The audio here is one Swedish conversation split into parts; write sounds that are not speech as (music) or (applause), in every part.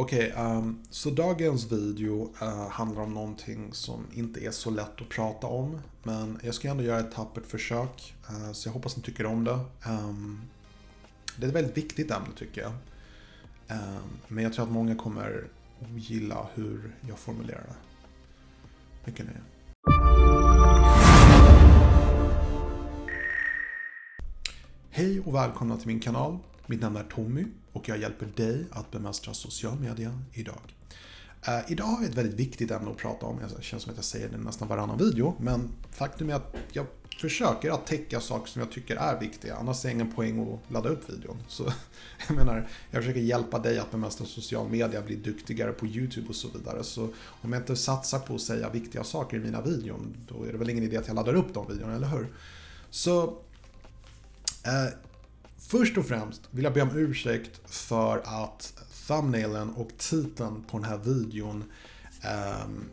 Okej, okay, um, så dagens video uh, handlar om någonting som inte är så lätt att prata om. Men jag ska ändå göra ett tappert försök. Uh, så jag hoppas ni tycker om det. Um, det är ett väldigt viktigt ämne tycker jag. Um, men jag tror att många kommer gilla hur jag formulerar det. Mycket nöje. Hej och välkomna till min kanal. Mitt namn är Tommy och jag hjälper dig att bemästra social media idag. Uh, idag har jag ett väldigt viktigt ämne att prata om. Det känns som att jag säger det nästan varannan video. Men faktum är att jag försöker att täcka saker som jag tycker är viktiga. Annars är det ingen poäng att ladda upp videon. Så (laughs) jag menar, jag försöker hjälpa dig att bemästra social media, bli duktigare på YouTube och så vidare. Så om jag inte satsar på att säga viktiga saker i mina videon, då är det väl ingen idé att jag laddar upp de videorna, eller hur? Så eh, Först och främst vill jag be om ursäkt för att thumbnailen och titeln på den här videon ehm,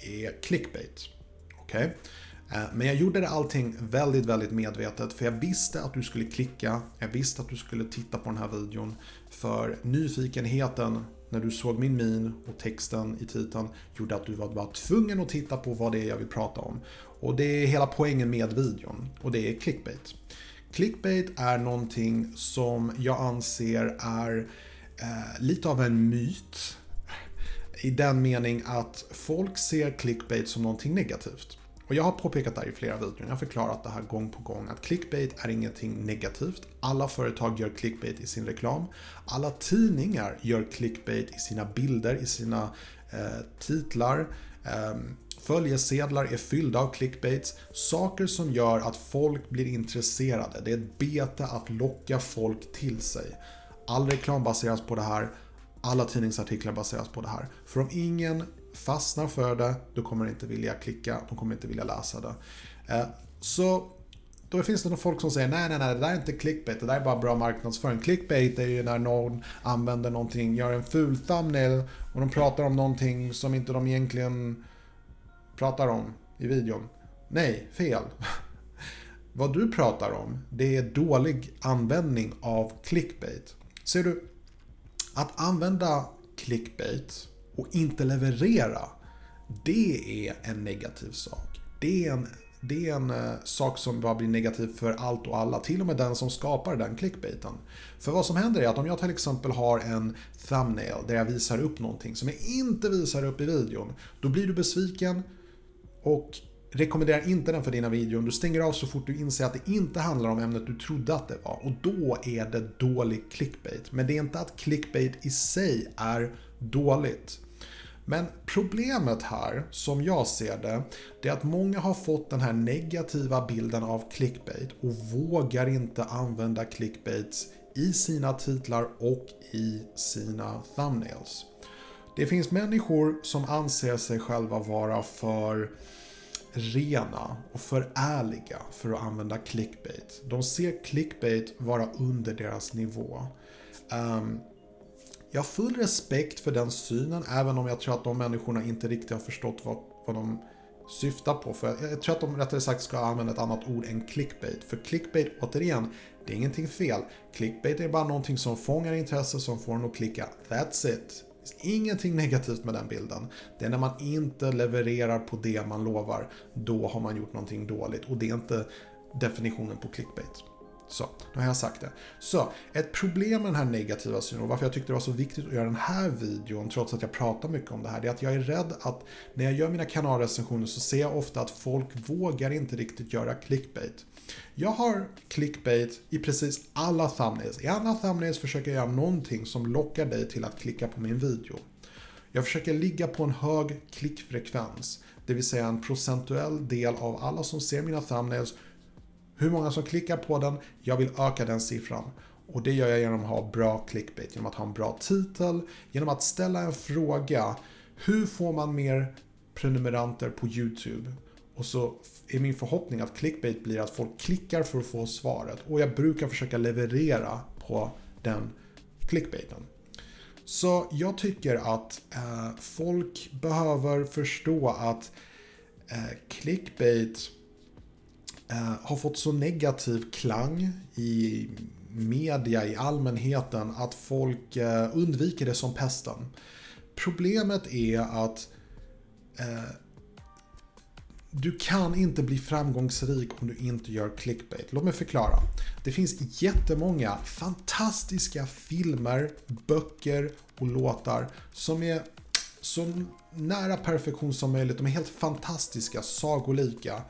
är clickbait. Okay? Eh, men jag gjorde det allting väldigt, väldigt medvetet för jag visste att du skulle klicka, jag visste att du skulle titta på den här videon. För nyfikenheten när du såg min min och texten i titeln gjorde att du var bara tvungen att titta på vad det är jag vill prata om. Och det är hela poängen med videon och det är clickbait. Clickbait är någonting som jag anser är eh, lite av en myt. I den mening att folk ser clickbait som någonting negativt. Och jag har påpekat det här i flera videor, jag har förklarat det här gång på gång, att clickbait är ingenting negativt. Alla företag gör clickbait i sin reklam. Alla tidningar gör clickbait i sina bilder, i sina eh, titlar. Eh, Följesedlar är fyllda av clickbaits, saker som gör att folk blir intresserade. Det är ett bete att locka folk till sig. All reklam baseras på det här, alla tidningsartiklar baseras på det här. För om ingen fastnar för det, då kommer de inte vilja klicka, de kommer inte vilja läsa det. Eh, så då finns det nog folk som säger nej, nej, nej, det där är inte clickbait, det där är bara bra marknadsföring. Clickbait är ju när någon använder någonting, gör en ful thumbnail och de pratar om någonting som inte de egentligen pratar om i videon. Nej, fel. (laughs) Vad du pratar om, det är dålig användning av clickbait. Ser du, att använda clickbait och inte leverera, det är en negativ sak. Det är en, det är en eh, sak som bara blir negativ för allt och alla, till och med den som skapar den clickbaiten. För vad som händer är att om jag till exempel har en thumbnail där jag visar upp någonting som jag inte visar upp i videon, då blir du besviken, och rekommenderar inte den för dina videor. Du stänger av så fort du inser att det inte handlar om ämnet du trodde att det var. Och då är det dålig clickbait. Men det är inte att clickbait i sig är dåligt. Men problemet här, som jag ser det, det är att många har fått den här negativa bilden av clickbait och vågar inte använda clickbaits i sina titlar och i sina thumbnails. Det finns människor som anser sig själva vara för rena och för ärliga för att använda clickbait. De ser clickbait vara under deras nivå. Um, jag har full respekt för den synen, även om jag tror att de människorna inte riktigt har förstått vad, vad de syftar på. För jag, jag tror att de rättare sagt ska använda ett annat ord än clickbait. För clickbait, återigen, det är ingenting fel. Clickbait är bara någonting som fångar intresse, som får en att klicka. That's it finns ingenting negativt med den bilden. Det är när man inte levererar på det man lovar, då har man gjort någonting dåligt. Och det är inte definitionen på clickbait. Så, nu har jag sagt det. Så, ett problem med den här negativa synen och varför jag tyckte det var så viktigt att göra den här videon trots att jag pratar mycket om det här, det är att jag är rädd att när jag gör mina kanalrecensioner så ser jag ofta att folk vågar inte riktigt göra clickbait. Jag har clickbait i precis alla thumbnails. I alla thumbnails försöker jag göra någonting som lockar dig till att klicka på min video. Jag försöker ligga på en hög klickfrekvens, det vill säga en procentuell del av alla som ser mina thumbnails hur många som klickar på den, jag vill öka den siffran. Och det gör jag genom att ha bra clickbait, genom att ha en bra titel, genom att ställa en fråga. Hur får man mer prenumeranter på YouTube? Och så är min förhoppning att clickbait blir att folk klickar för att få svaret. Och jag brukar försöka leverera på den clickbaiten. Så jag tycker att eh, folk behöver förstå att eh, clickbait Eh, har fått så negativ klang i media i allmänheten att folk eh, undviker det som pesten. Problemet är att eh, du kan inte bli framgångsrik om du inte gör clickbait. Låt mig förklara. Det finns jättemånga fantastiska filmer, böcker och låtar som är så nära perfektion som möjligt. De är helt fantastiska, sagolika.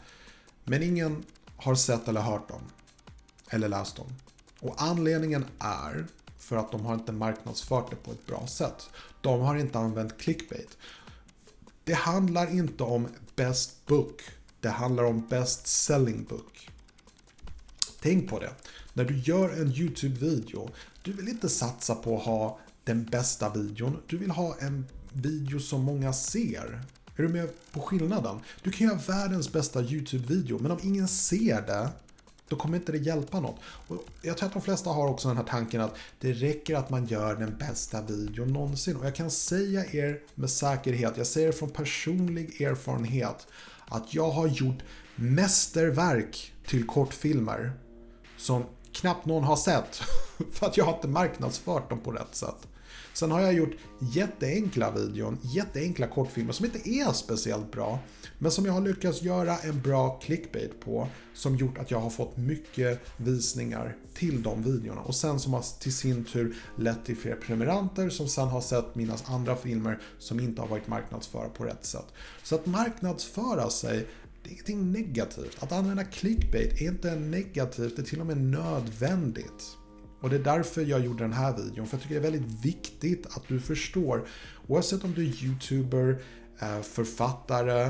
Men ingen har sett eller hört dem. Eller läst dem. Och anledningen är för att de har inte marknadsfört det på ett bra sätt. De har inte använt clickbait. Det handlar inte om best book. Det handlar om best selling book. Tänk på det. När du gör en YouTube-video, du vill inte satsa på att ha den bästa videon. Du vill ha en video som många ser. Är du med på skillnaden? Du kan göra världens bästa YouTube-video, men om ingen ser det, då kommer inte det hjälpa något. Och jag tror att de flesta har också den här tanken att det räcker att man gör den bästa videon någonsin. Och jag kan säga er med säkerhet, jag säger från personlig erfarenhet, att jag har gjort mästerverk till kortfilmer som knappt någon har sett. (laughs) För att jag har inte marknadsfört dem på rätt sätt. Sen har jag gjort jätteenkla videon, jätteenkla kortfilmer som inte är speciellt bra. Men som jag har lyckats göra en bra clickbait på. Som gjort att jag har fått mycket visningar till de videorna. Och sen som har till sin tur lett till fler prenumeranter som sen har sett mina andra filmer som inte har varit marknadsförda på rätt sätt. Så att marknadsföra sig det är ingenting negativt. Att använda clickbait är inte negativt, det är till och med nödvändigt. Och det är därför jag gjorde den här videon, för jag tycker det är väldigt viktigt att du förstår, oavsett om du är YouTuber, eh, författare,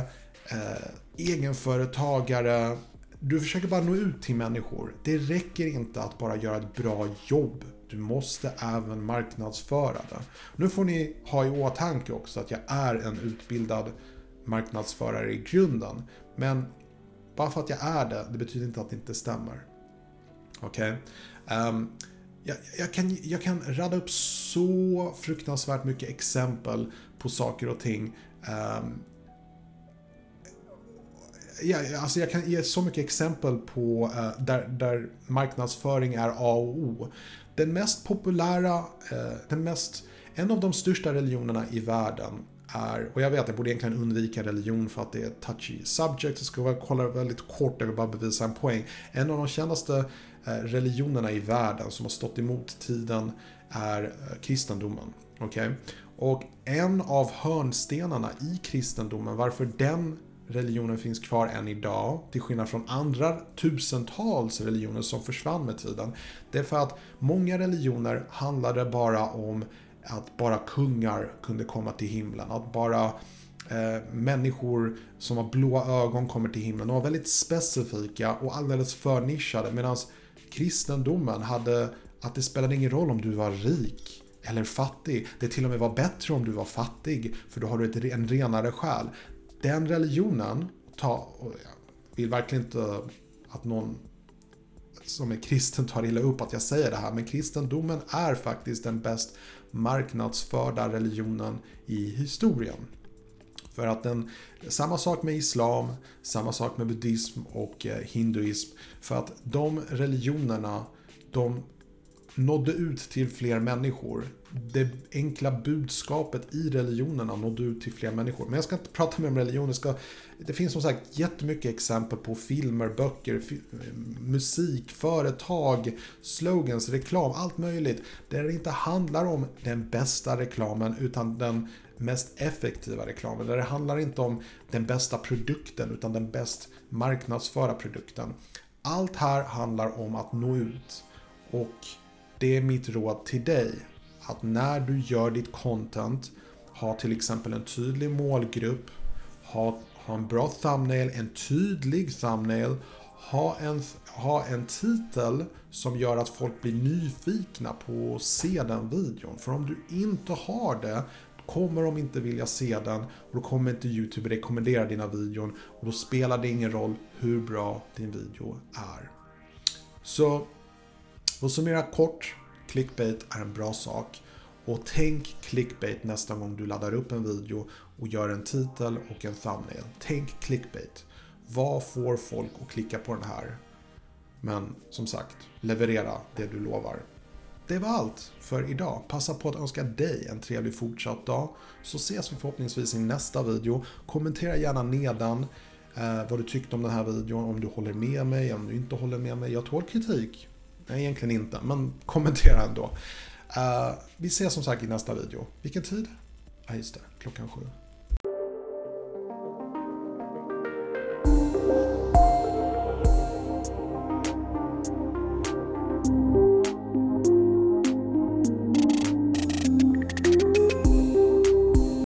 eh, egenföretagare, du försöker bara nå ut till människor. Det räcker inte att bara göra ett bra jobb. Du måste även marknadsföra det. Nu får ni ha i åtanke också att jag är en utbildad marknadsförare i grunden. Men bara för att jag är det, det betyder inte att det inte stämmer. Okej? Okay? Um, jag, jag, kan, jag kan rada upp så fruktansvärt mycket exempel på saker och ting. Um, ja, alltså jag kan ge så mycket exempel på uh, där, där marknadsföring är A och O. Den mest populära, uh, den mest, en av de största religionerna i världen är, och jag vet att jag borde egentligen undvika religion för att det är ett touchy subject, jag ska kolla väldigt kort, jag vill bara bevisa en poäng. En av de kändaste eh, religionerna i världen som har stått emot tiden är eh, kristendomen. Okay? Och en av hörnstenarna i kristendomen, varför den religionen finns kvar än idag, till skillnad från andra tusentals religioner som försvann med tiden, det är för att många religioner handlade bara om att bara kungar kunde komma till himlen, att bara eh, människor som har blåa ögon kommer till himlen. De var väldigt specifika och alldeles för nischade, medan kristendomen hade att det spelade ingen roll om du var rik eller fattig. Det till och med var bättre om du var fattig, för då har du ett, en renare själ. Den religionen, ta, jag vill verkligen inte att någon som är kristen tar illa upp att jag säger det här, men kristendomen är faktiskt den bäst marknadsförda religionen i historien. För att den, samma sak med islam, samma sak med buddhism och eh, hinduism. För att de religionerna, de nådde ut till fler människor. Det enkla budskapet i religionerna nådde ut till fler människor. Men jag ska inte prata mer om religion. Ska, det finns som sagt jättemycket exempel på filmer, böcker, musik, företag, slogans, reklam, allt möjligt. Där det inte handlar om den bästa reklamen utan den mest effektiva reklamen. Där det handlar inte om den bästa produkten utan den bäst marknadsföra produkten. Allt här handlar om att nå ut. Och det är mitt råd till dig. Att när du gör ditt content, ha till exempel en tydlig målgrupp, ha, ha en bra thumbnail, en tydlig thumbnail, ha en, ha en titel som gör att folk blir nyfikna på att se den videon. För om du inte har det, kommer de inte vilja se den och då kommer inte YouTube rekommendera dina videon och då spelar det ingen roll hur bra din video är. Så, och summera kort, clickbait är en bra sak. Och tänk clickbait nästa gång du laddar upp en video och gör en titel och en thumbnail. Tänk clickbait. Vad får folk att klicka på den här? Men som sagt, leverera det du lovar. Det var allt för idag. Passa på att önska dig en trevlig fortsatt dag. Så ses vi förhoppningsvis i nästa video. Kommentera gärna nedan eh, vad du tyckte om den här videon, om du håller med mig, om du inte håller med mig. Jag tål kritik. Nej, egentligen inte, men kommentera ändå. Uh, vi ses som sagt i nästa video. Vilken tid? Ja, just det. Klockan sju.